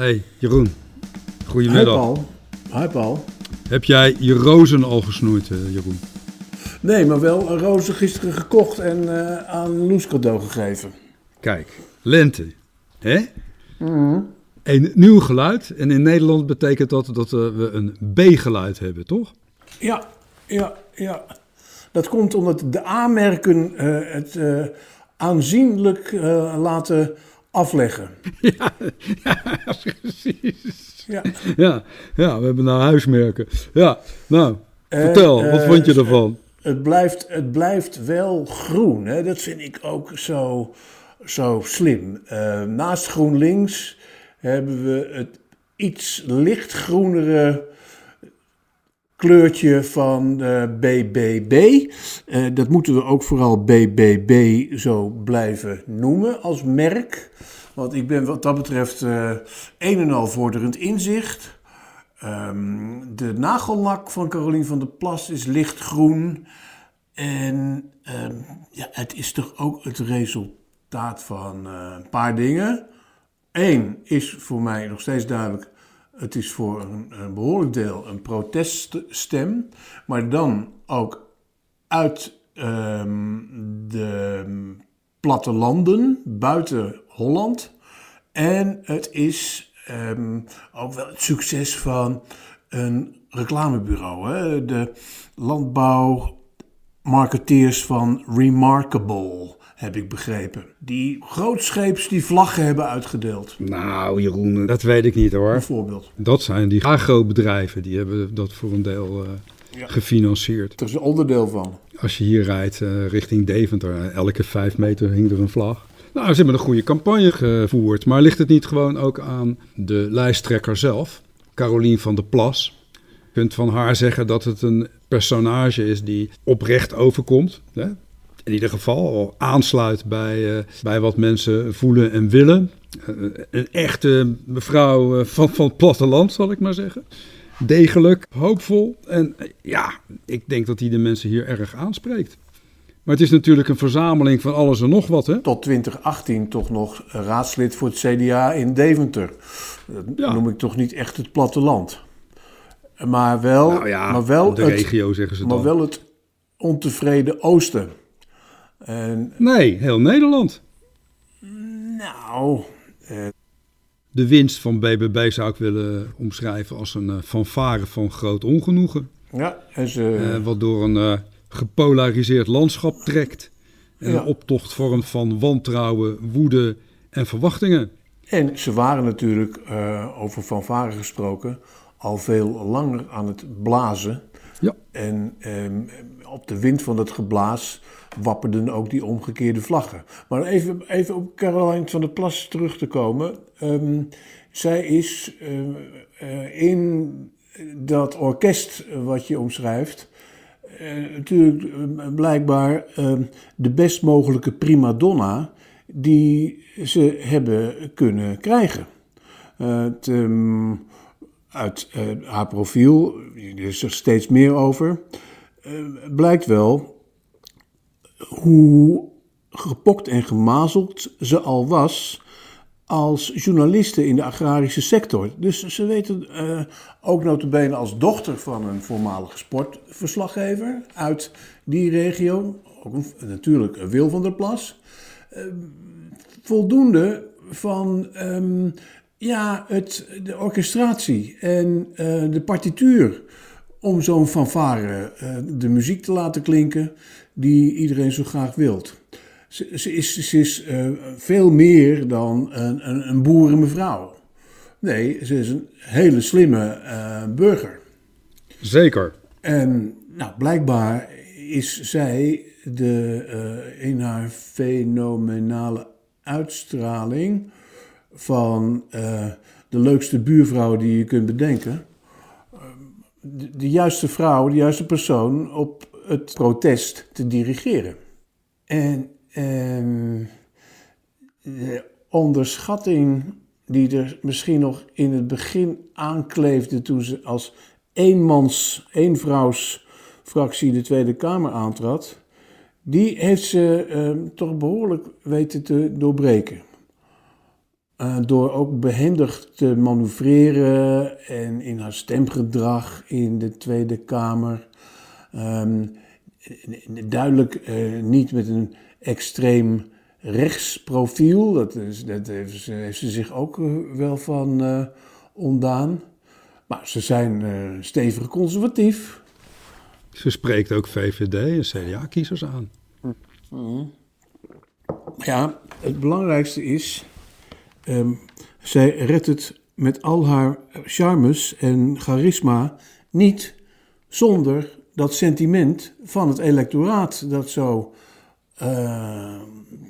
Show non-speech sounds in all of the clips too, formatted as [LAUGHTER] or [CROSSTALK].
Hey Jeroen, Hi goedemiddag. Paul. Hi Paul. Heb jij je rozen al gesnoeid, eh, Jeroen? Nee, maar wel rozen gisteren gekocht en eh, aan Loes cadeau gegeven. Kijk, lente. Hè? Een nieuw geluid. En in Nederland betekent dat dat eh, we een B-geluid hebben, toch? Ja, ja, ja. Dat komt omdat de A-merken eh, het aanzienlijk laten afleggen. [LAUGHS] ja, precies. Ja. Ja, ja, we hebben nou huismerken. Ja, nou, En, vertel, wat eh, vond je ervan? Het blijft, het blijft wel groen. Hè? Dat vind ik ook zo, zo slim. Eh, naast GroenLinks hebben we het iets lichtgroenere kleurtje van eh, BBB. Eh, dat moeten we ook vooral BBB zo blijven noemen als merk. Want ik ben wat dat betreft eh, een en al vorderend inzicht. Ehm, de nagellak van Carolien van der Plas is lichtgroen. En ehm, ja, het is toch ook het resultaat van eh, een paar dingen. Eén is voor mij nog steeds duidelijk. Het is voor een, behoorlijk deel een proteststem. Maar dan ook uit ehm, de plattelanden buiten Holland. En het is ehm, ook wel het succes van een reclamebureau. Hè? De landbouwmarketeers van Remarkable, heb ik begrepen. Die grootscheeps die vlaggen hebben uitgedeeld, Nou, Jeroen, dat weet ik niet hoor. bijvoorbeeld. Dat zijn die agrobedrijven, die hebben dat voor een deel eh, Ja. gefinancierd. Er is een onderdeel van. Als je hier rijdt eh, richting Deventer, eh, elke vijf meter hing er een vlag. Nou, ze hebben een goede campagne gevoerd. Maar ligt het niet gewoon ook aan de lijsttrekker zelf, Carolien van der Plas? Je kunt van haar zeggen dat het een personage is die oprecht overkomt. Hè? In ieder geval al aansluit bij, eh, bij wat mensen voelen en willen. Eh, een echte mevrouw eh, van, van het platteland, zal ik maar zeggen. Degelijk, hoopvol. En ja, ik denk dat hij de mensen hier erg aanspreekt. Maar het is natuurlijk een verzameling van alles en nog wat, hè? Tot 2018 toch nog raadslid voor het CDA in Deventer. Dat Ja. noem ik toch niet echt het platteland. Maar wel, Nou ja, maar wel, de het, regio zeggen ze maar dan. wel het ontevreden oosten. En Nee, heel Nederland. nou, De winst van BBB zou ik willen omschrijven als een eh, fanfare van groot ongenoegen. ja, en ze, eh, wat door een eh, gepolariseerd landschap trekt. En Ja. een optocht vormt van wantrouwen, woede en verwachtingen. en ze waren natuurlijk, eh, over fanfare gesproken, al veel langer aan het blazen. Ja, En ehm, op de wind van dat geblaas wapperden ook die omgekeerde vlaggen. Maar even, even op Caroline van der Plas terug te komen. Ehm, zij is eh, eh, in dat orkest wat je omschrijft... eh, natuurlijk eh, blijkbaar ehm, de best mogelijke prima donna... die ze hebben kunnen krijgen. Eh, het, ehm, uit eh, haar profiel, er is er steeds meer over, eh, blijkt wel hoe gepokt en gemazeld ze al was als journaliste in de agrarische sector. Dus ze weten eh, ook notabene als dochter van een voormalige sportverslaggever uit die regio, ook een- natuurlijk Wil van der Plas, voldoende van ehm, ja, het, de orchestratie en eh, de partituur om zo'n fanfare eh, de muziek te laten klinken die iedereen zo graag wilt. Ze, ze is, ze is eh, veel meer dan een, een, een boerenmevrouw. Nee, ze is een hele slimme eh, burger. zeker. En nou, blijkbaar is zij de, in haar fenomenale uitstraling van de leukste buurvrouw die je kunt bedenken. De, juiste vrouw, de juiste persoon op het protest te dirigeren. En ehm, de onderschatting die er misschien nog in het begin aankleefde toen ze als eenmans, eenvrouws fractie de Tweede Kamer aantrad, die heeft ze ehm, toch behoorlijk weten te doorbreken. Uh, door ook behendig te manoeuvreren en in haar stemgedrag in de Tweede Kamer. Um, duidelijk uh, niet met een extreem rechtsprofiel. Dat, is, dat heeft, ze, heeft, ze, zich ook uh, wel van ontdaan. Maar ze zijn stevig conservatief. Ze spreekt ook VVD en CDA-kiezers aan. Mm. Ja, het belangrijkste is, um, zij redt het met al haar charmes en charisma niet zonder dat sentiment van het electoraat dat zo uh,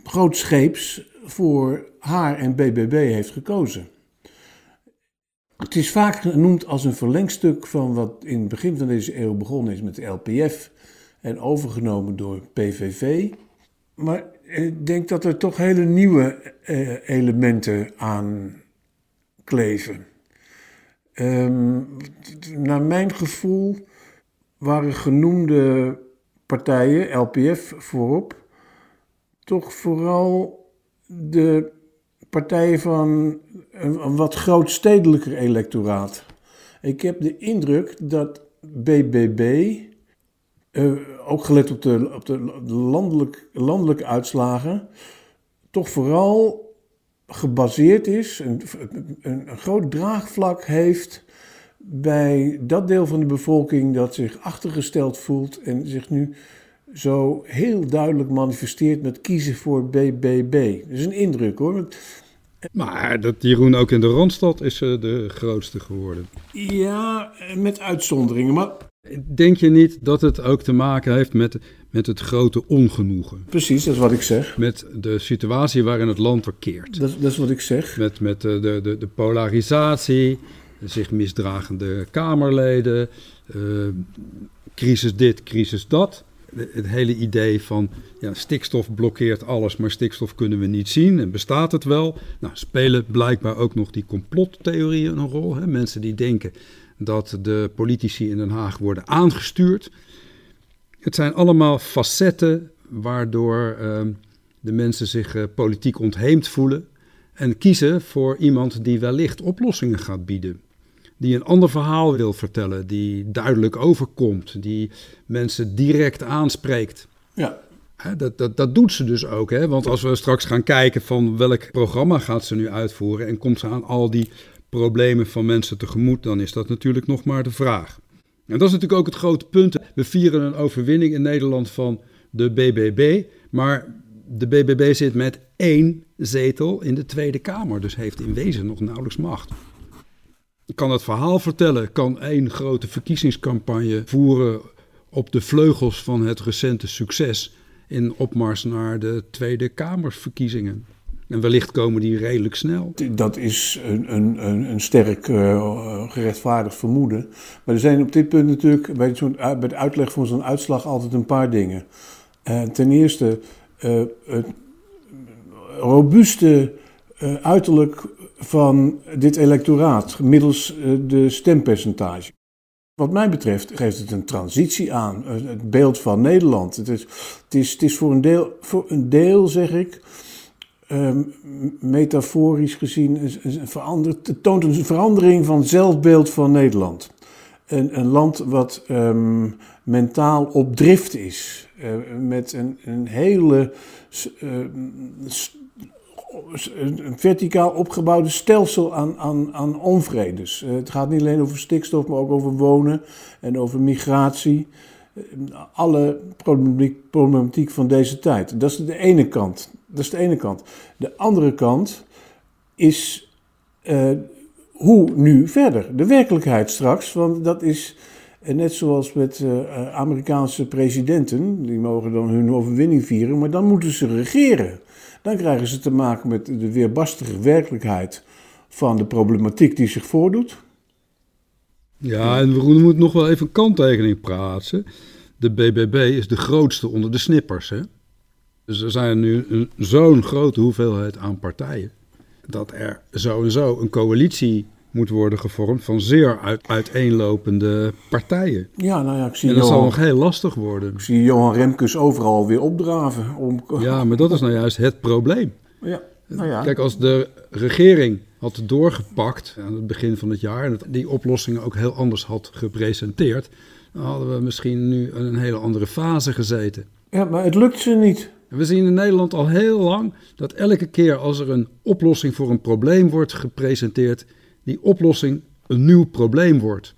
grootscheeps voor haar en BBB heeft gekozen. Het is vaak genoemd als een verlengstuk van wat in het begin van deze eeuw begonnen is met de LPF en overgenomen door PVV. Maar ik denk dat er toch hele nieuwe eh, elementen aan kleven. Um, naar mijn gevoel waren genoemde partijen, LPF voorop, toch vooral de partijen van een, wat grootstedelijker electoraat. Ik heb de indruk dat BBB, ook gelet op de, op de landelijk, landelijke uitslagen, toch vooral gebaseerd is, een, een groot draagvlak heeft bij dat deel van de bevolking dat zich achtergesteld voelt en zich nu zo heel duidelijk manifesteert met kiezen voor BBB. Dat is een indruk hoor. Maar dat Jeroen ook in de Randstad is uh, de grootste geworden. Ja, met uitzonderingen. Maar... Denk je niet dat het ook te maken heeft met, met het grote ongenoegen? Precies, dat is wat ik zeg. Met de situatie waarin het land verkeert. Dat, dat is wat ik zeg. Met, met de, de, de, de polarisatie, zich misdragende Kamerleden, uh, crisis dit, crisis dat het hele idee van ja, stikstof blokkeert alles, maar stikstof kunnen we niet zien en bestaat het wel? Nou, spelen blijkbaar ook nog die complottheorieën een rol. Hè? Mensen die denken dat de politici in Den Haag worden aangestuurd. Het zijn allemaal facetten waardoor uh, de mensen zich uh, politiek ontheemd voelen en kiezen voor iemand die wellicht oplossingen gaat bieden die een ander verhaal wil vertellen, die duidelijk overkomt, die mensen direct aanspreekt. Ja. dat, dat, dat doet ze dus ook. Hè? Want als we straks gaan kijken van welk programma gaat ze nu uitvoeren en komt ze aan al die problemen van mensen tegemoet, dan is dat natuurlijk nog maar de vraag. En dat is natuurlijk ook het grote punt. We vieren een overwinning in Nederland van de BBB, maar de BBB zit met één zetel in de Tweede Kamer, dus heeft in wezen nog nauwelijks macht kan het verhaal vertellen, kan één grote verkiezingscampagne voeren op de vleugels van het recente succes in opmars naar de Tweede Kamerverkiezingen. En wellicht komen die redelijk snel. Dat is een, een, een sterk uh, gerechtvaardigd vermoeden. Maar er zijn op dit punt natuurlijk bij, bij de uitleg van zo'n uitslag altijd een paar dingen. Uh, ten eerste, het robuuste uiterlijk van dit electoraat middels eh, de stempercentage. Wat mij betreft geeft het een transitie aan, eh, het beeld van Nederland. Het is, het is, het is voor, een deel, voor een deel, zeg ik, um, metaforisch gezien, het toont een verandering van zelfbeeld van Nederland. Een, een land wat um, mentaal op drift is, uh, met een, een hele uh, een verticaal opgebouwde stelsel aan, aan, aan onvredes. Eh, het gaat niet alleen over stikstof, maar ook over wonen en over migratie. Eh, alle problematiek, van deze tijd. Dat is de ene kant. Dat is de ene kant. De andere kant is uh, hoe nu verder? De werkelijkheid straks, want dat is net zoals met Amerikaanse presidenten, die mogen dan hun overwinning vieren, maar dan moeten ze regeren dan krijgen ze te maken met de weerbarstige werkelijkheid van de problematiek die zich voordoet. Ja, en we moeten nog wel even een kanttekening praten. De BBB is de grootste onder de snippers. Hè? Dus er zijn nu zo'n grote hoeveelheid aan partijen. Dat er sowieso een coalitie moet worden gevormd van zeer uit, uiteenlopende partijen. Ja, nou ja, ik zie en dat zal nog heel lastig worden. Ik zie Johan Remkes overal weer opdraven. Om... Ja, maar dat is nou juist het probleem. Ja. Nou ja. Kijk, als de regering had doorgepakt aan het begin van het jaar en die oplossingen ook heel anders had gepresenteerd, dan hadden we misschien nu een hele andere fase gezeten. Ja, maar het lukt ze niet. We zien in Nederland al heel lang dat elke keer als er een oplossing voor een probleem wordt gepresenteerd, die oplossing een nieuw probleem wordt.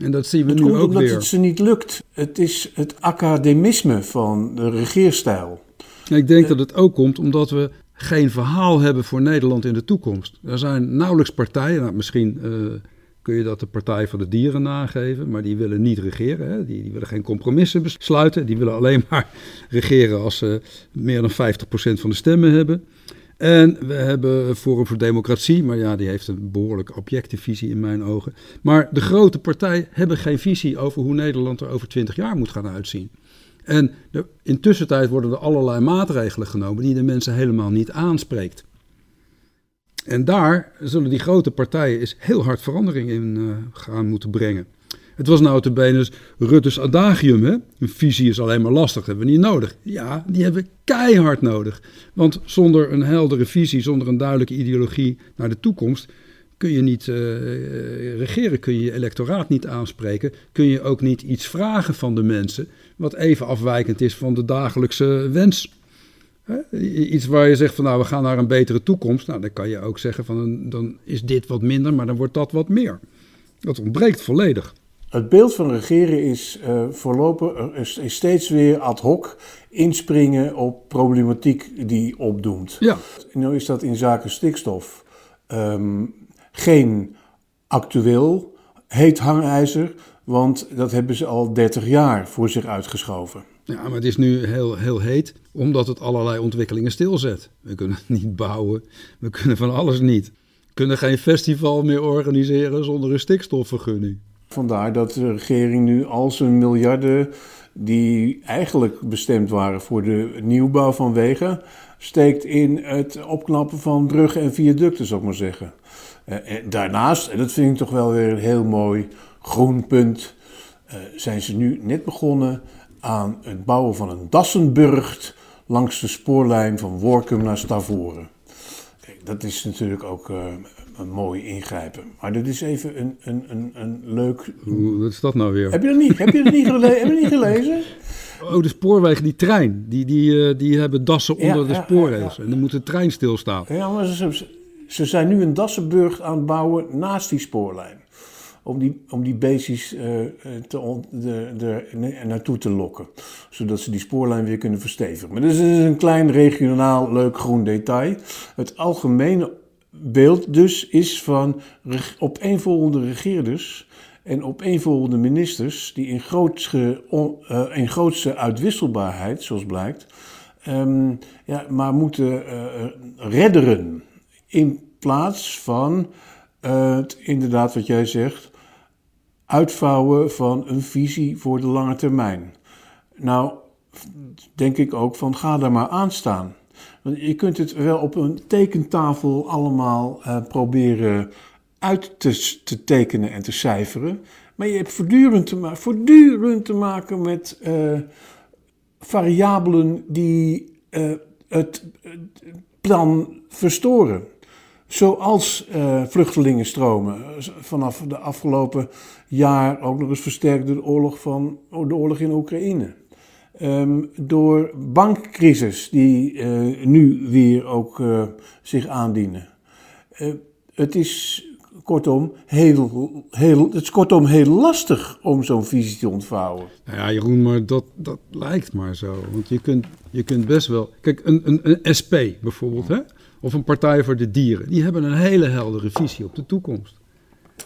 En dat zien we Het nu ook weer. het ze niet lukt. Het is het academisme van de regeerstijl. Ik denk dat het ook komt omdat we geen verhaal hebben voor Nederland in de toekomst. Er zijn nauwelijks partijen, nou, misschien eh, kun je dat de Partij van de Dieren nageven, maar die willen niet regeren. Hè? Die, die willen geen compromissen besluiten. Die willen alleen [LAUGHS] maar regeren als ze meer dan 50% van de stemmen hebben. En we hebben Forum voor Democratie, maar ja, die heeft een behoorlijk objecte visie in mijn ogen. Maar de grote partijen hebben geen visie over hoe Nederland er over 20 jaar moet gaan uitzien. En de, intussen tijd worden er allerlei maatregelen genomen die de mensen helemaal niet aanspreekt. En daar zullen die grote partijen eens heel hard verandering in eh, gaan moeten brengen. Het was nou benen Rutte's adagium, hè? Een visie is alleen maar lastig, hebben we niet nodig. Ja, die hebben we keihard nodig. Want zonder een heldere visie, zonder een duidelijke ideologie naar de toekomst, kun je niet eh, regeren, kun je je electoraat niet aanspreken, kun je ook niet iets vragen van de mensen wat even afwijkend is van de dagelijkse wens. Iets waar je zegt van nou we gaan naar een betere toekomst, nou dan kan je ook zeggen van dan is dit wat minder, maar dan wordt dat wat meer. Dat ontbreekt volledig. Het beeld van regeren is eh, voorlopig is, is steeds weer ad hoc inspringen op problematiek die opdoemt. Ja, Nu is dat in zaken stikstof ehm, geen actueel heet hangijzer, want dat hebben ze al 30 jaar voor zich uitgeschoven. Ja, maar het is nu heel, heel heet, omdat het allerlei ontwikkelingen stilzet. We kunnen niet bouwen, we kunnen van alles niet. We kunnen geen festival meer organiseren zonder een stikstofvergunning. Vandaar dat de regering nu al zijn miljarden, die eigenlijk bestemd waren voor de nieuwbouw van wegen, steekt in het opknappen van bruggen en viaducten, zou ik maar zeggen. Eh, en daarnaast, en dat vind ik toch wel weer een heel mooi groen punt, eh, zijn ze nu net begonnen aan het bouwen van een Dassenburgt langs de spoorlijn van Workum naar Stavoren. Dat is natuurlijk ook eh, mooi ingrijpen. Maar dat is even een, een, een, een leuk. Wat is dat nou weer? Heb je dat niet, heb je dat niet, gele- heb je niet gelezen? [LAUGHS] Oh, de spoorwegen, die trein, die, die, eh, die hebben dassen Ja, onder de ja, spoorrails. ja, En dan moet de trein stilstaan. Ja, maar ze, ze zijn nu een Dassenburg aan het bouwen naast die spoorlijn. Om die, om die beestjes eh, eh, te on- de, de, naartoe te lokken. Zodat ze die spoorlijn weer kunnen verstevigen. Maar dit is een klein regionaal leuk groen detail. Het algemene beeld dus is van opeenvolgende regeerders en opeenvolgende ministers die in grootste, on- eh, in grootste uitwisselbaarheid, zoals blijkt, ehm, ja, maar moeten eh, redderen. In plaats van eh, inderdaad wat jij zegt, uitvouwen van een visie voor de lange termijn. Nou, denk ik ook van ga daar maar aan staan. Je kunt het wel op een tekentafel allemaal eh, proberen uit te, te tekenen en te cijferen. Maar je hebt voortdurend te, voortdurend te maken met eh, variabelen die eh, het plan verstoren. Zoals eh, vluchtelingenstromen. Vanaf de afgelopen jaar ook nog eens versterkt door oorlog, van, de oorlog in Oekraïne. Ehm, door bankcrisis die eh, nu weer ook eh, zich aandienen. Eh, het is kortom heel, heel, het is kortom heel lastig om zo'n visie te ontvouwen. Nou ja, Jeroen, maar dat, dat lijkt maar zo. Want je kunt, je kunt best wel... Kijk, een, een, een SP bijvoorbeeld, hè? of een Partij voor de Dieren... die hebben een hele heldere visie op de toekomst.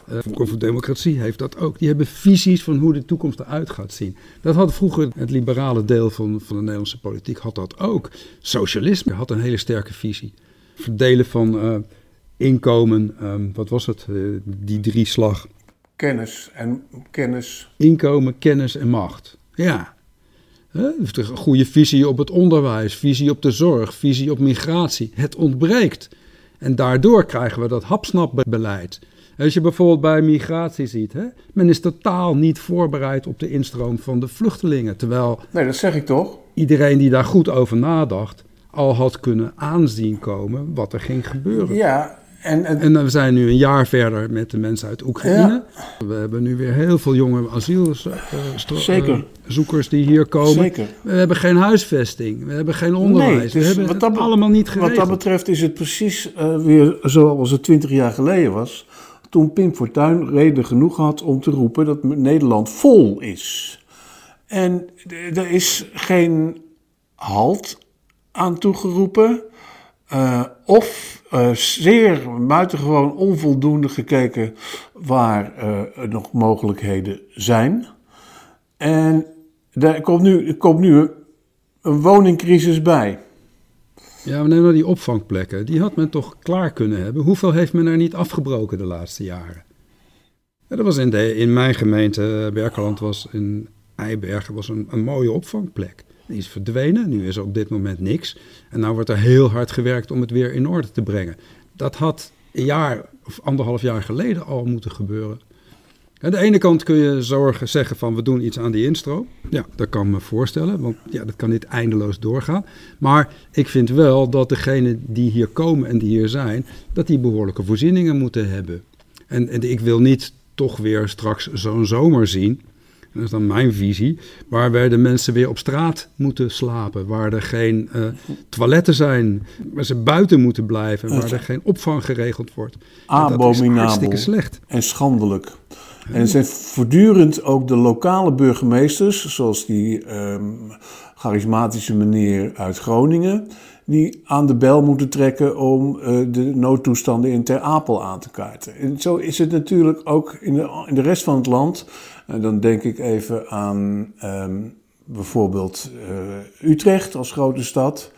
Eh Forum voor Democratie heeft dat ook. Die hebben visies van hoe de toekomst eruit gaat zien. Dat had vroeger het liberale deel van, van de Nederlandse politiek had dat ook. Socialisme had een hele sterke visie. Verdelen van eh, inkomen, ehm, wat was het, eh, die drie slag. Kennis en kennis. Inkomen, kennis en macht. Ja. Heeft een goede visie op het onderwijs, visie op de zorg, visie op migratie. Het ontbreekt. En daardoor krijgen we dat hapsnapbeleid. Als je bijvoorbeeld bij migratie ziet, hè, men is totaal niet voorbereid op de instroom van de vluchtelingen. Terwijl Nee, dat zeg ik toch? iedereen die daar goed over nadacht, al had kunnen aanzien komen wat er ging gebeuren. Ja, en, en, En we zijn nu een jaar verder met de mensen uit Oekraïne. We hebben nu weer heel veel jonge asielzoekers die hier komen. zeker. We hebben geen huisvesting, we hebben geen onderwijs. dus we hebben wat het allemaal niet Wat geregeld. dat betreft is het precies eh, weer zoals het twintig jaar geleden was. Toen Pim Fortuyn reden genoeg had om te roepen dat Nederland vol is. En er is geen halt aan toegeroepen. eh, of eh, zeer buitengewoon onvoldoende gekeken waar er nog mogelijkheden zijn. En er komt nu, er komt nu een woningcrisis bij. Ja, maar neem nou die opvangplekken. Die had men toch klaar kunnen hebben. Hoeveel heeft men er niet afgebroken de laatste jaren? Ja, dat was in, de, in mijn gemeente, eh, Berkeland was in Eibergen, was een, een mooie opvangplek. Die is verdwenen, nu is er op dit moment niks. En nou wordt er heel hard gewerkt om het weer in orde te brengen. Dat had een jaar of anderhalf jaar geleden al moeten gebeuren. Aan de ene kant kun je zorgen, zeggen van we doen iets aan die instroom. Ja, dat kan me voorstellen, want ja, dat kan niet eindeloos doorgaan. Maar ik vind wel dat degenen die hier komen en die hier zijn, dat die behoorlijke voorzieningen moeten hebben. En, en ik wil niet toch weer straks zo'n zomer zien, dat is dan mijn visie, waarbij de mensen weer op straat moeten slapen, waar er geen eh, toiletten zijn, waar ze buiten moeten blijven, waar er geen opvang geregeld wordt. Ja, dat is Abominabel. hartstikke slecht. en schandelijk. En zijn voortdurend ook de lokale burgemeesters, zoals die ehm, charismatische meneer uit Groningen, die aan de bel moeten trekken om eh, de noodtoestanden in Ter Apel aan te kaarten. En zo is het natuurlijk ook in de, in de rest van het land. En dan denk ik even aan ehm, bijvoorbeeld eh, Utrecht als grote stad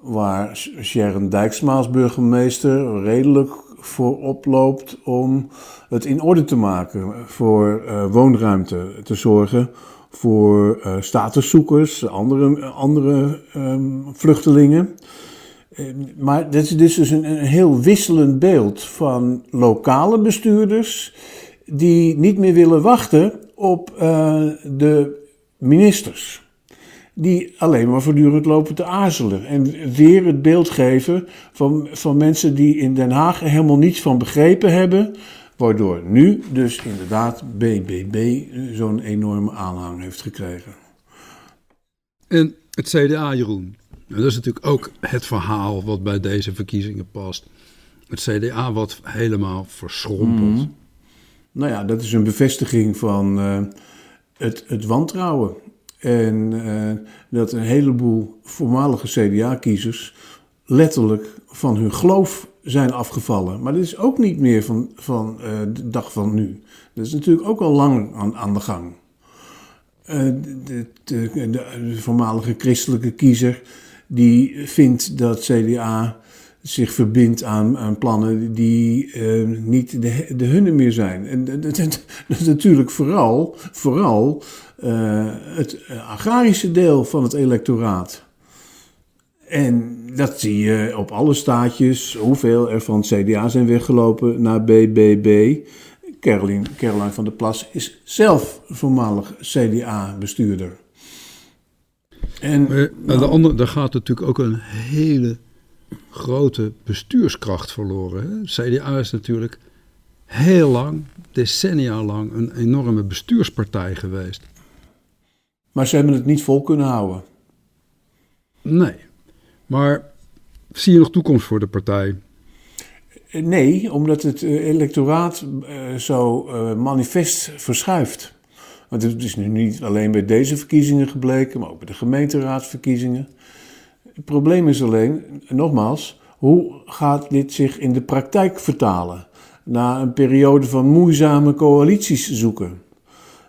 waar Sharon Dijksma burgemeester redelijk voor oploopt om het in orde te maken, voor eh, woonruimte te zorgen, voor eh, statuszoekers, andere, andere ehm, vluchtelingen. Eh, Maar dit is, is dus een, een heel wisselend beeld van lokale bestuurders die niet meer willen wachten op eh, de ministers die alleen maar voortdurend lopen te aarzelen. En weer het beeld geven van, van mensen die in Den Haag er helemaal niets van begrepen hebben. Waardoor nu dus inderdaad BBB zo'n enorme aanhang heeft gekregen. En het CDA, Jeroen. En dat is natuurlijk ook het verhaal wat bij deze verkiezingen past. Het CDA wat helemaal verschrompeld. Nou ja, dat is een bevestiging van eh, het, het wantrouwen. En eh, dat een heleboel voormalige CDA-kiezers letterlijk van hun geloof zijn afgevallen. Maar dit is ook niet meer van, van eh, de dag van nu. Dat is natuurlijk ook al lang aan, aan de gang. Eh, de, de, de, de voormalige christelijke kiezer die vindt dat CDA zich verbindt aan, aan plannen die eh, niet de, de hunne meer zijn. En dat, is natuurlijk vooral, vooral eh, het agrarische deel van het electoraat. En dat zie je op alle staatjes, hoeveel er van het CDA zijn weggelopen naar BBB. Caroline, Caroline van der Plas is zelf voormalig CDA-bestuurder. En Maar aan de andere, daar gaat natuurlijk ook een hele grote bestuurskracht verloren. Hè? CDA is natuurlijk heel lang, decennia lang, een enorme bestuurspartij geweest. Maar ze hebben het niet vol kunnen houden. Nee. Maar zie je nog toekomst voor de partij? Nee, omdat het eh, electoraat eh, zo eh, manifest verschuift. Want het is nu niet alleen bij deze verkiezingen gebleken, maar ook bij de gemeenteraadsverkiezingen. Het probleem is alleen, nogmaals, hoe gaat dit zich in de praktijk vertalen? Na een periode van moeizame coalities zoeken.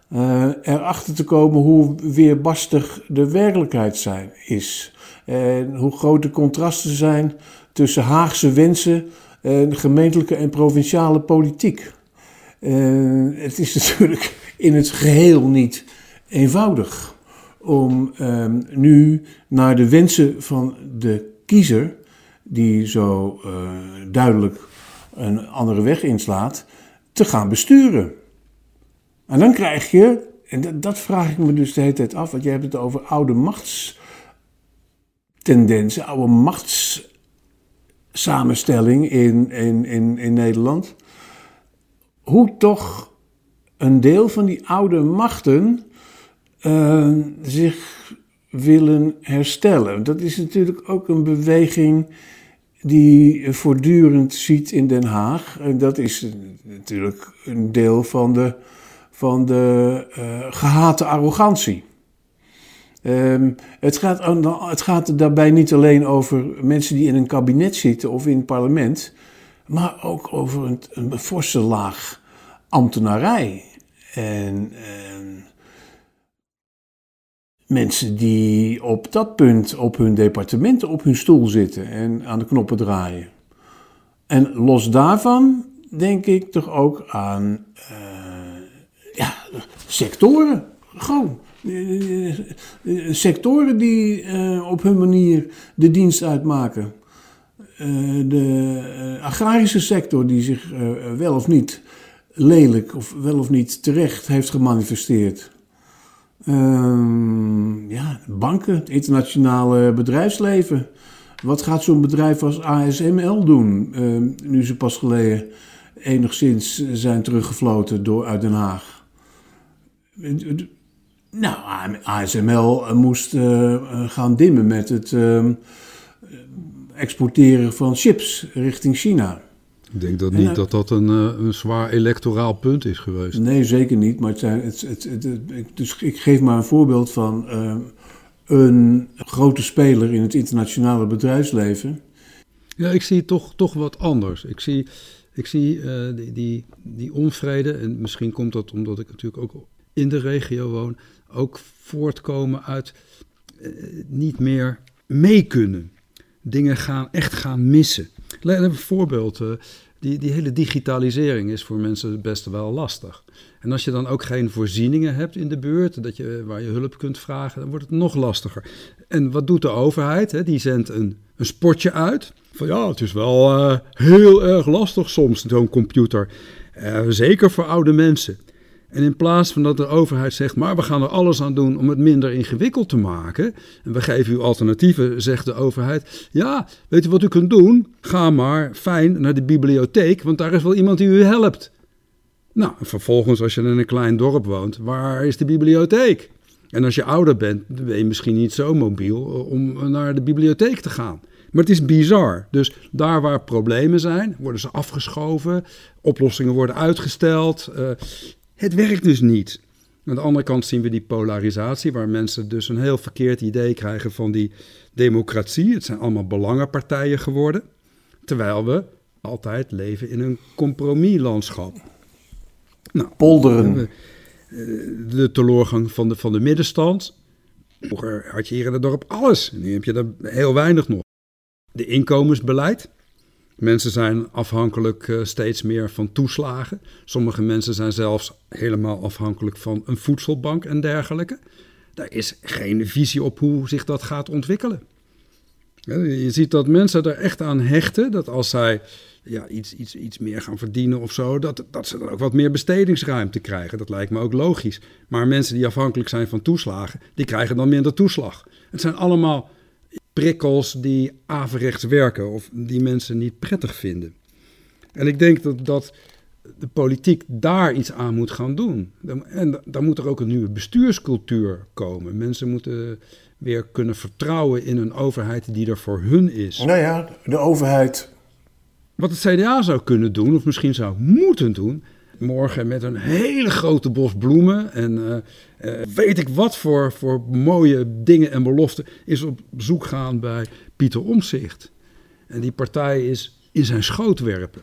Eh, erachter te komen hoe weerbarstig de werkelijkheid zijn, is. En hoe groot de contrasten zijn tussen Haagse wensen en gemeentelijke en provinciale politiek. Eh, het is [LAUGHS] natuurlijk in het geheel niet eenvoudig om ehm, nu naar de wensen van de kiezer, die zo eh, duidelijk een andere weg inslaat, te gaan besturen. En dan krijg je, en dat, vraag ik me dus de hele tijd af, want jij hebt het over oude tendens, oude machtssamenstelling in, in, in, in Nederland. Hoe toch een deel van die oude machten uh, zich willen herstellen. Dat is natuurlijk ook een beweging die voortdurend ziet in Den Haag. En dat is natuurlijk een deel van de, van de uh, gehate arrogantie. Um, het, gaat, het gaat daarbij niet alleen over mensen die in een kabinet zitten of in het parlement, maar ook over een, een forse laag ambtenarij. En, en mensen die op dat punt op hun departement op hun stoel zitten en aan de knoppen draaien. En los daarvan denk ik toch ook aan uh, ja, sectoren. Gewoon. Sectoren die uh, op hun manier de dienst uitmaken. Uh, de agrarische sector die zich wel of niet lelijk of wel of niet terecht heeft gemanifesteerd. Uh, ja, banken, het internationale bedrijfsleven. Wat gaat zo'n bedrijf als ASML doen, uh, nu ze pas geleden enigszins zijn teruggefloten door, uit Den Haag? Nou, ASML moest uh, gaan dimmen met het ehm, exporteren van chips richting China. Ik denk dat niet dat dat een, eh, een zwaar electoraal punt is geweest. Nee, zeker niet. Maar het zijn, het, het, het, dus ik geef maar een voorbeeld van uh, een grote speler in het internationale bedrijfsleven. Ja, ik zie toch, toch wat anders. Ik zie, ik zie uh, die, die, die onvrede, en misschien komt dat omdat ik natuurlijk ook in de regio woon, ook voortkomen uit uh, niet meer mee kunnen. Dingen gaan echt gaan missen. Laat een voorbeeld. Uh, die, die hele digitalisering is voor mensen best wel lastig. En als je dan ook geen voorzieningen hebt in de buurt, dat je, waar je hulp kunt vragen, dan wordt het nog lastiger. En wat doet de overheid? Hè? Die zendt een, een spotje uit. Van ja, het is wel uh, heel erg lastig soms, zo'n computer. Uh, zeker voor oude mensen. En in plaats van dat de overheid zegt, maar we gaan er alles aan doen om het minder ingewikkeld te maken. En we geven u alternatieven, zegt de overheid. Ja, weet u wat u kunt doen? Ga maar fijn naar de bibliotheek, want daar is wel iemand die u helpt. Nou, vervolgens als je in een klein dorp woont, waar is de bibliotheek? En als je ouder bent, ben je misschien niet zo mobiel eh, om naar de bibliotheek te gaan. Maar het is bizar. Dus daar waar problemen zijn, worden ze afgeschoven, oplossingen worden uitgesteld. Uh, het werkt dus niet. Aan de andere kant zien we die polarisatie, waar mensen dus een heel verkeerd idee krijgen van die democratie. Het zijn allemaal belangenpartijen geworden, terwijl we altijd leven in een compromislandschap. Nou, Polderen. Eh, de teleurgang van de, van de middenstand. Vroeger had je hier in het dorp alles. Nu heb je er heel weinig nog. De inkomensbeleid. Mensen zijn afhankelijk uh, steeds meer van toeslagen. Sommige mensen zijn zelfs helemaal afhankelijk van een voedselbank en dergelijke. Daar is geen visie op hoe zich dat gaat ontwikkelen. Je ziet dat mensen er echt aan hechten dat als zij ja, iets, iets, iets meer gaan verdienen of zo, dat, dat ze dan ook wat meer bestedingsruimte krijgen. Dat lijkt me ook logisch. Maar mensen die afhankelijk zijn van toeslagen, die krijgen dan minder toeslag. Het zijn allemaal prikkels die averechts werken of die mensen niet prettig vinden. En ik denk dat, dat de politiek daar iets aan moet gaan doen. En dan moet er ook een nieuwe bestuurscultuur komen. Mensen moeten weer kunnen vertrouwen in een overheid die er voor hun is. Nou ja, de overheid. Wat het CDA zou kunnen doen, of misschien zou moeten doen, morgen met een hele grote bos bloemen en uh, uh, weet ik wat voor, voor mooie dingen en beloften, is op zoek gaan bij Pieter Omzicht. En die partij is in zijn schoot werpen.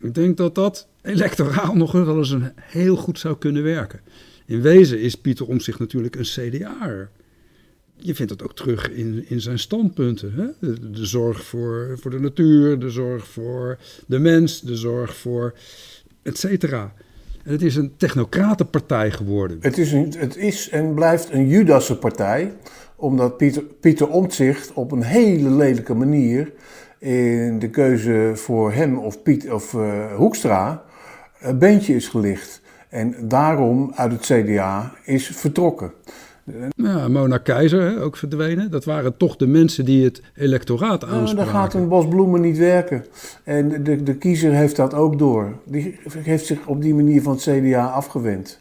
Ik denk dat dat electoraal nog wel eens een heel goed zou kunnen werken. In wezen is Pieter Omzicht natuurlijk een CDA'er. Je vindt dat ook terug in, in zijn standpunten. Hè? De, de, zorg voor, voor de natuur, de zorg voor de mens, de zorg voor et cetera. En het is een technocratenpartij geworden. Het is, een, het is en blijft een Judasse partij, omdat Pieter, Pieter Omtzigt op een hele lelijke manier in de keuze voor hem of, Piet, of uh, Hoekstra een beentje is gelicht. En daarom uit het CDA is vertrokken. Ja, Mona Keizer, ook verdwenen. Dat waren toch de mensen die het electoraat Nou, aanspraken. dan gaat een bos bloemen niet werken. En de, de kiezer heeft dat ook door. Die heeft zich op die manier van het CDA afgewend.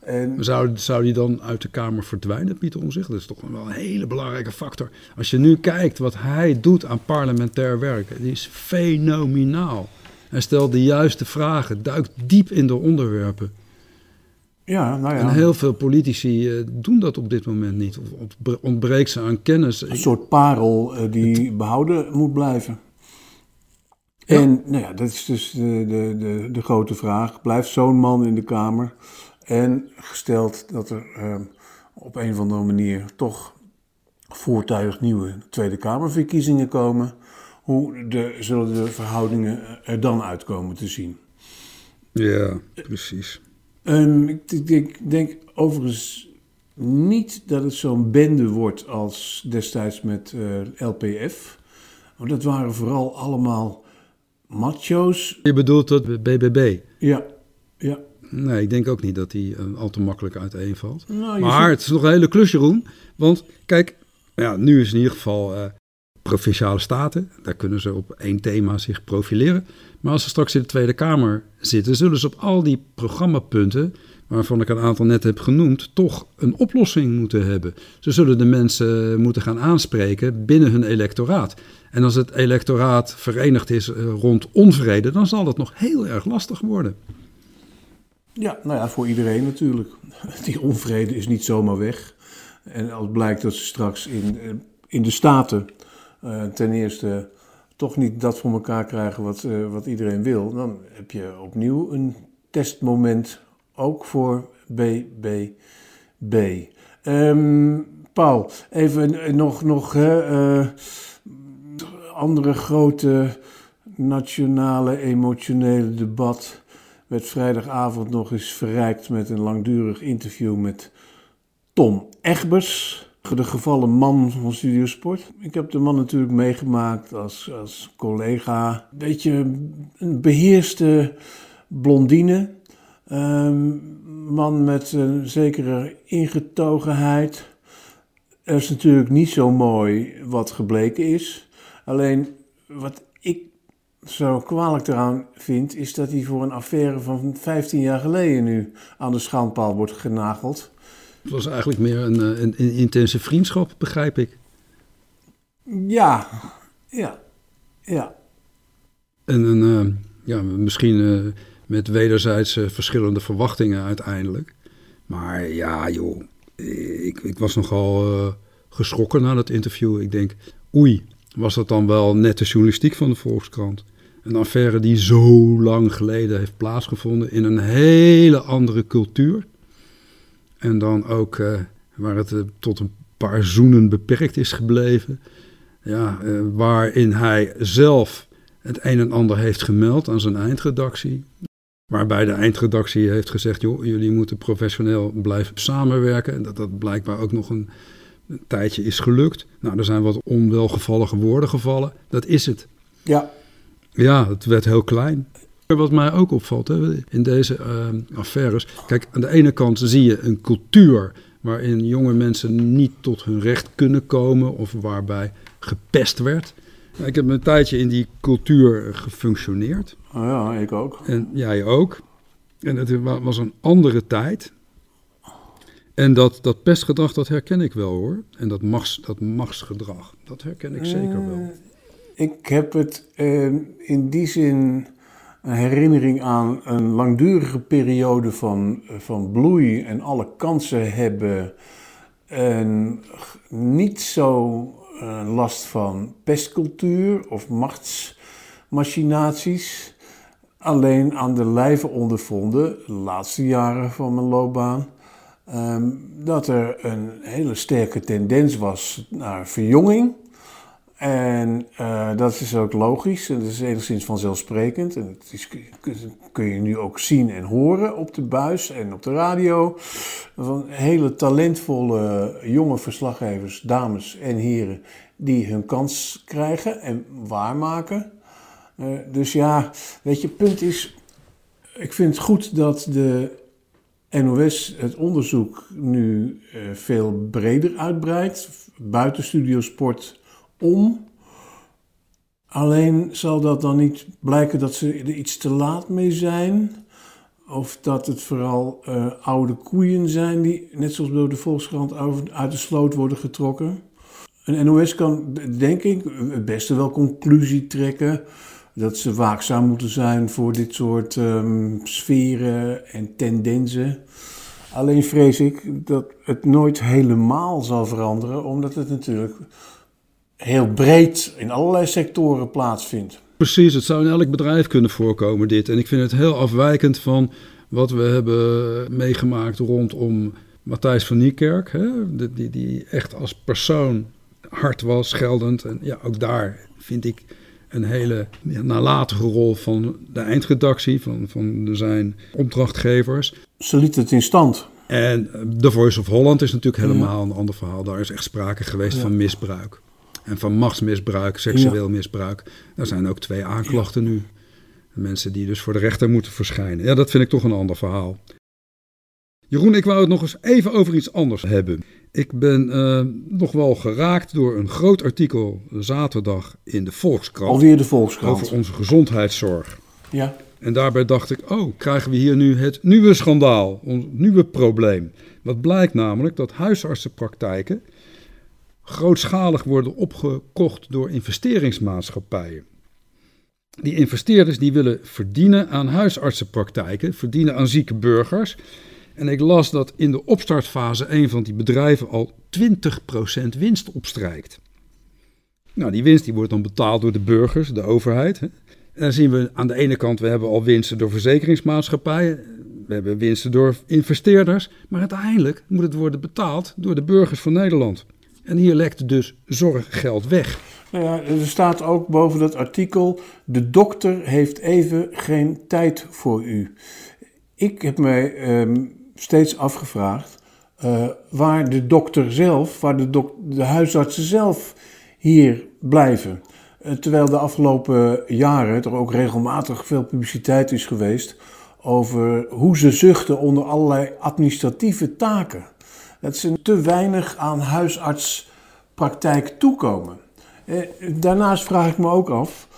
En Zou, zou die dan uit de Kamer verdwijnen, Pieter Omzicht? Dat is toch wel een hele belangrijke factor. Als je nu kijkt wat hij doet aan parlementair werk, die is fenomenaal. Hij stelt de juiste vragen, duikt diep in de onderwerpen. Ja, nou ja, En heel veel politici eh, doen dat op dit moment niet. Of ontbre- ontbreekt ze aan kennis. een soort parel eh, die behouden moet blijven. En nou ja, dat is dus de, de, de, de grote vraag. Blijft zo'n man in de Kamer? En gesteld dat er eh, op een of andere manier toch voortijdig nieuwe Tweede Kamerverkiezingen komen, hoe de, zullen de verhoudingen er dan uitkomen te zien? Ja, precies. En ik, ik denk, ik denk overigens niet dat het zo'n bende wordt als destijds met eh, LPF. Want dat waren vooral allemaal macho's. Je bedoelt dat BBB? Ja, ja. Nee, ik denk ook niet dat die eh, al te makkelijk uiteenvalt. Nou, Maar het is nog een hele klus, Jeroen. Want kijk, ja, nu is in ieder geval eh, provinciale staten. Daar kunnen ze op één thema zich profileren. Maar als ze straks in de Tweede Kamer zitten, zullen ze op al die programmapunten, waarvan ik een aantal net heb genoemd, toch een oplossing moeten hebben. Ze zullen de mensen moeten gaan aanspreken binnen hun electoraat. En als het electoraat verenigd is eh, rond onvrede, dan zal dat nog heel erg lastig worden. Ja, nou ja, voor iedereen natuurlijk. [LAUGHS] Die onvrede is niet zomaar weg. En als blijkt dat ze straks in, eh, in de Staten eh, ten eerste toch niet dat voor elkaar krijgen wat, eh, wat iedereen wil, dan heb je opnieuw een testmoment ook voor BBB. Ehm, Paul, even eh, nog, nog andere grote nationale emotionele debat. Werd vrijdagavond nog eens verrijkt met een langdurig interview met Tom Egbers, de gevallen man van Studiosport. Ik heb de man natuurlijk meegemaakt als, als collega. Beetje een beheerste blondine. Ehm, man met een zekere ingetogenheid. Er is natuurlijk niet zo mooi wat gebleken is. Alleen wat ik zo kwalijk eraan vind, is dat hij voor een affaire van 15 jaar geleden nu aan de schandpaal wordt genageld. Het was eigenlijk meer een, eh, een, een intense vriendschap, begrijp ik. Ja, ja, ja. En een, eh, ja, misschien eh, met wederzijds verschillende verwachtingen uiteindelijk. Maar ja, joh, ik, ik was nogal geschrokken na dat interview. Ik denk, oei, was dat dan wel nette journalistiek van de Volkskrant? Een affaire die zo lang geleden heeft plaatsgevonden in een hele andere cultuur. En dan ook eh, waar het eh, tot een paar zoenen beperkt is gebleven. Ja, eh, waarin hij zelf het een en ander heeft gemeld aan zijn eindredactie. Waarbij de eindredactie heeft gezegd: joh, jullie moeten professioneel blijven samenwerken. En dat dat blijkbaar ook nog een, een tijdje is gelukt. Nou, er zijn wat onwelgevallige woorden gevallen. Dat is het. Ja, Ja, het werd heel klein. Wat mij ook opvalt hè, in deze eh, affaires. Kijk, aan de ene kant zie je een cultuur waarin jonge mensen niet tot hun recht kunnen komen of waarbij gepest werd. Ja, ik heb een tijdje in die cultuur gefunctioneerd. oh ja, ik ook. En jij ook. En het wa- was een andere tijd. En dat, dat pestgedrag, dat herken ik wel hoor. En dat, machts, dat machtsgedrag, dat herken ik zeker wel. Eh, Ik heb het eh, in die zin een herinnering aan een langdurige periode van, van bloei en alle kansen hebben. En niet zo eh, last van pestcultuur of machtsmachinaties. Alleen aan de lijve ondervonden, de laatste jaren van mijn loopbaan, ehm, dat er een hele sterke tendens was naar verjonging. En eh, dat is ook logisch en dat is enigszins vanzelfsprekend. En dat is, kun- je nu ook zien en horen op de buis en op de radio. Van hele talentvolle jonge verslaggevers, dames en heren, die hun kans krijgen en waarmaken. Eh, dus ja, weet je, punt is, ik vind het goed dat de NOS het onderzoek nu uh, veel breder uitbreidt, buiten studiosport Alleen zal dat dan niet blijken dat ze er iets te laat mee zijn? Of dat het vooral uh, oude koeien zijn die, net zoals door de Volkskrant, uit de sloot worden getrokken? Een NOS kan, denk ik, het beste wel conclusie trekken dat ze waakzaam moeten zijn voor dit soort um, sferen en tendensen. Alleen vrees ik dat het nooit helemaal zal veranderen, omdat het natuurlijk heel breed in allerlei sectoren plaatsvindt. Precies, het zou in elk bedrijf kunnen voorkomen dit. En ik vind het heel afwijkend van wat we hebben meegemaakt rondom Matthijs van Niekerk. Hè? Die, die echt als persoon hard was, scheldend. En ja, ook daar vind ik een hele nalatige rol van de eindredactie, van, van zijn opdrachtgevers. Ze liet het in stand. En The Voice of Holland is natuurlijk helemaal een ander verhaal. Daar is echt sprake geweest van misbruik. En van machtsmisbruik, seksueel misbruik. Daar zijn ook twee aanklachten nu. Mensen die dus voor de rechter moeten verschijnen. Ja, dat vind ik toch een ander verhaal. Jeroen, ik wou het nog eens even over iets anders hebben. Ik ben uh, nog wel geraakt door een groot artikel zaterdag in de Volkskrant. Alweer de Volkskrant. Over onze gezondheidszorg. Ja. En daarbij dacht ik, oh, krijgen we hier nu het nieuwe schandaal, ons nieuwe probleem. Wat blijkt namelijk dat huisartsenpraktijken grootschalig worden opgekocht door investeringsmaatschappijen. Die investeerders die willen verdienen aan huisartsenpraktijken, verdienen aan zieke burgers. En ik las dat in de opstartfase een van die bedrijven al 20% winst opstrijkt. Nou, die winst die wordt dan betaald door de burgers, de overheid. En dan zien we aan de ene kant, we hebben al winsten door verzekeringsmaatschappijen. We hebben winsten door investeerders. Maar uiteindelijk moet het worden betaald door de burgers van Nederland. En hier lekt dus zorggeld weg. Nou ja, er staat ook boven dat artikel: de dokter heeft even geen tijd voor u. Ik heb mij ehm, steeds afgevraagd uh, waar de dokter zelf, waar de, de huisartsen zelf hier blijven. Uh, terwijl de afgelopen jaren er ook regelmatig veel publiciteit is geweest over hoe ze zuchten onder allerlei administratieve taken. Dat ze te weinig aan huisartspraktijk toekomen. Uh, daarnaast vraag ik me ook af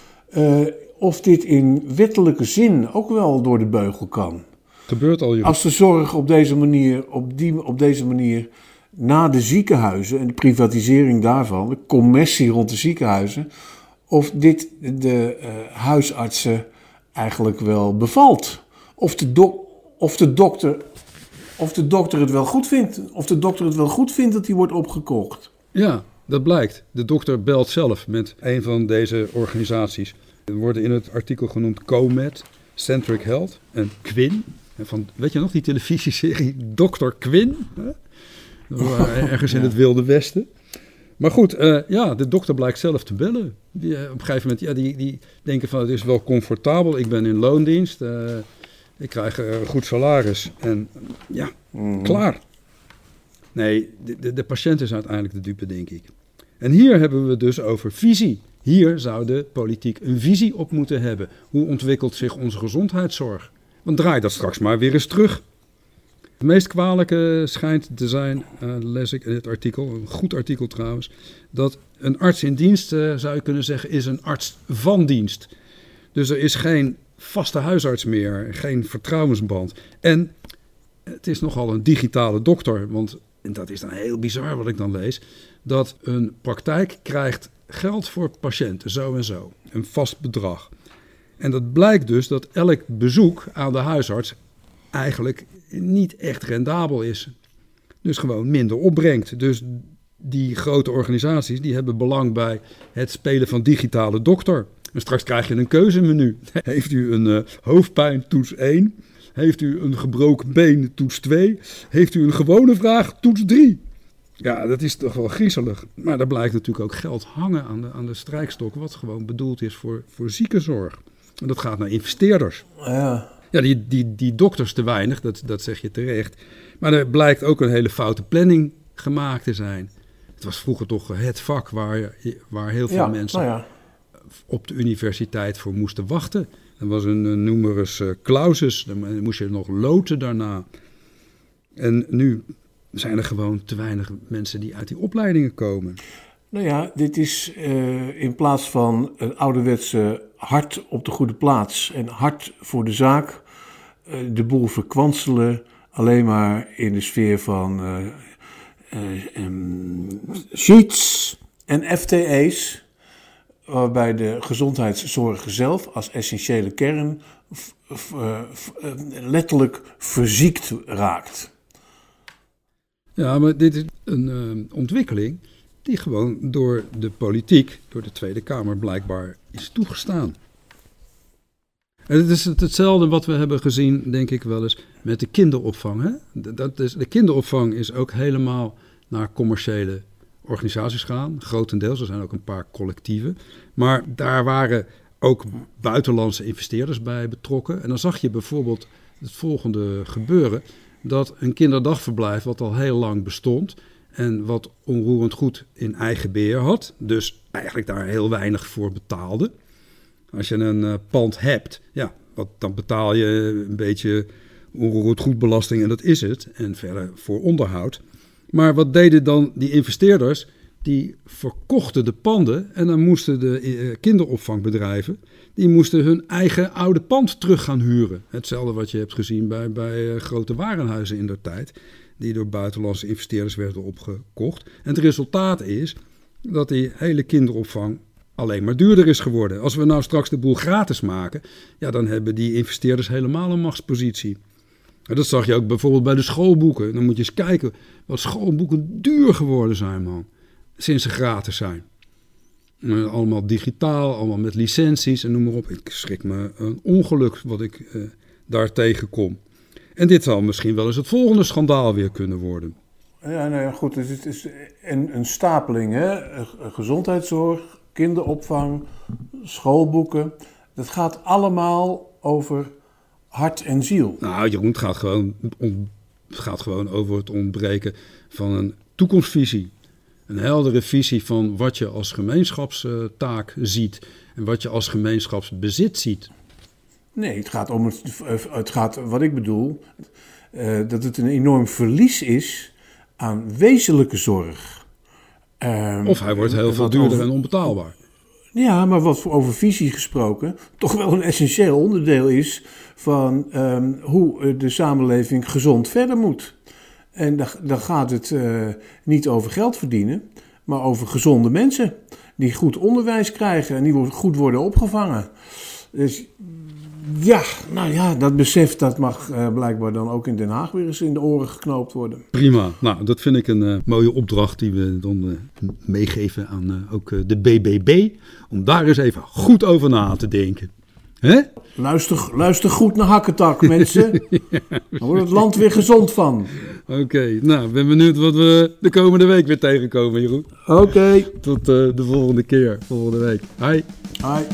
of dit in wettelijke zin ook wel door de beugel kan. Gebeurt al, Als de zorg op deze manier, op, die, op deze manier na de ziekenhuizen en de privatisering daarvan, de commissie rond de ziekenhuizen, of dit de uh, huisartsen eigenlijk wel bevalt. Of de, do of, de dokter, of de dokter het wel goed vindt. Of de dokter het wel goed vindt dat hij wordt opgekocht. Ja, dat blijkt. De dokter belt zelf met een van deze organisaties. Er worden in het artikel genoemd COMED, Centric Health en Quinn. Van, weet je nog, die televisieserie Dr. Quinn? Ergens in [LAUGHS] het Wilde Westen. Maar goed, uh, ja, de dokter blijkt zelf te bellen. Die, uh, op een gegeven moment, ja, die, die denken van het is wel comfortabel. Ik ben in loondienst. Uh, ik krijg een goed salaris. En ja, mm. klaar. Nee, de, de, de patiënt is uiteindelijk de dupe, denk ik. En hier hebben we dus over visie. Hier zou de politiek een visie op moeten hebben. Hoe ontwikkelt zich onze gezondheidszorg? Want draai dat straks maar weer eens terug. Het meest kwalijke schijnt te zijn, uh, lees ik in het artikel, een goed artikel trouwens, dat een arts in dienst, uh, zou je kunnen zeggen, is een arts van dienst. Dus er is geen vaste huisarts meer, geen vertrouwensband. En het is nogal een digitale dokter, want en dat is dan heel bizar wat ik dan lees, dat een praktijk krijgt geld voor patiënten, zo en zo, een vast bedrag. En dat blijkt dus dat elk bezoek aan de huisarts eigenlijk niet echt rendabel is. Dus gewoon minder opbrengt. Dus die grote organisaties die hebben belang bij het spelen van digitale dokter. En straks krijg je een keuzemenu. [LAUGHS] Heeft u een uh, hoofdpijn, toets 1? Heeft u een gebroken been, toets 2? Heeft u een gewone vraag, toets 3? Ja, dat is toch wel griezelig. Maar daar blijkt natuurlijk ook geld hangen aan de, aan de strijkstok, wat gewoon bedoeld is voor, voor ziekenzorg. En dat gaat naar investeerders. Ja. Ja, die, die, die dokters te weinig, dat, dat zeg je terecht. Maar er blijkt ook een hele foute planning gemaakt te zijn. Het was vroeger toch het vak waar, waar heel veel mensen nou ja. Op de universiteit voor moesten wachten. Er was een, een numerus clausus, dan moest je nog loten daarna. En nu zijn er gewoon te weinig mensen die uit die opleidingen komen. Nou ja, dit is uh, in plaats van een ouderwetse hart op de goede plaats en hart voor de zaak, uh, de boel verkwanselen alleen maar in de sfeer van uh, sheets en FTE's, waarbij de gezondheidszorg zelf als essentiële kern letterlijk verziekt raakt. Ja, maar dit is een ontwikkeling die gewoon door de politiek, door de Tweede Kamer blijkbaar is toegestaan. En het is hetzelfde wat we hebben gezien, denk ik wel eens, met de kinderopvang. Hè? Dat is, de kinderopvang is ook helemaal naar commerciële organisaties gaan. Grotendeels, er zijn ook een paar collectieven. Maar daar waren ook buitenlandse investeerders bij betrokken. En dan zag je bijvoorbeeld het volgende gebeuren. Dat een kinderdagverblijf, wat al heel lang bestond, en wat onroerend goed in eigen beheer had. Dus eigenlijk daar heel weinig voor betaalde. Als je een uh, pand hebt, ja, wat, dan betaal je een beetje onroerend goed belasting en dat is het. En verder voor onderhoud. Maar wat deden dan die investeerders? Die verkochten de panden en dan moesten de uh, kinderopvangbedrijven... die moesten hun eigen oude pand terug gaan huren. Hetzelfde wat je hebt gezien bij, bij uh, grote warenhuizen in der tijd die door buitenlandse investeerders werden opgekocht. En het resultaat is dat die hele kinderopvang alleen maar duurder is geworden. Als we nou straks de boel gratis maken, ja, dan hebben die investeerders helemaal een machtspositie. Dat zag je ook bijvoorbeeld bij de schoolboeken. Dan moet je eens kijken wat schoolboeken duur geworden zijn, man. Sinds ze gratis zijn. Allemaal digitaal, allemaal met licenties en noem maar op. Ik schrik me een ongeluk wat ik uh, daar tegenkom. En dit zal misschien wel eens het volgende schandaal weer kunnen worden. Ja, nou ja, goed. Het is een, een stapeling, hè? Gezondheidszorg, kinderopvang, schoolboeken. Dat gaat allemaal over hart en ziel. Nou, Jeroen, het gaat gewoon, het gaat gewoon over het ontbreken van een toekomstvisie. Een heldere visie van wat je als gemeenschapstaak ziet en wat je als gemeenschapsbezit ziet. Nee, het gaat om het, het gaat, wat ik bedoel, uh, dat het een enorm verlies is aan wezenlijke zorg. Uh, of hij wordt heel veel duurder en onbetaalbaar. Ja, maar wat voor over visie gesproken, [LAUGHS] toch wel een essentieel onderdeel is van um, hoe de samenleving gezond verder moet. En dan, gaat het uh, niet over geld verdienen, maar over gezonde mensen. Die goed onderwijs krijgen en die goed worden opgevangen. Dus ja, nou ja, dat besef dat mag uh, blijkbaar dan ook in Den Haag weer eens in de oren geknoopt worden. Prima, nou dat vind ik een uh, mooie opdracht die we dan uh, meegeven aan ook de BBB. Om daar eens even goed over na te denken. Hè? Luister, luister goed naar Hakketak, mensen. ja. [LAUGHS] Dan wordt het land weer gezond van. Oké, okay, nou, ben benieuwd wat we de komende week weer tegenkomen, Jeroen. Oké. Okay. Tot de volgende keer, volgende week. Hi. Hi.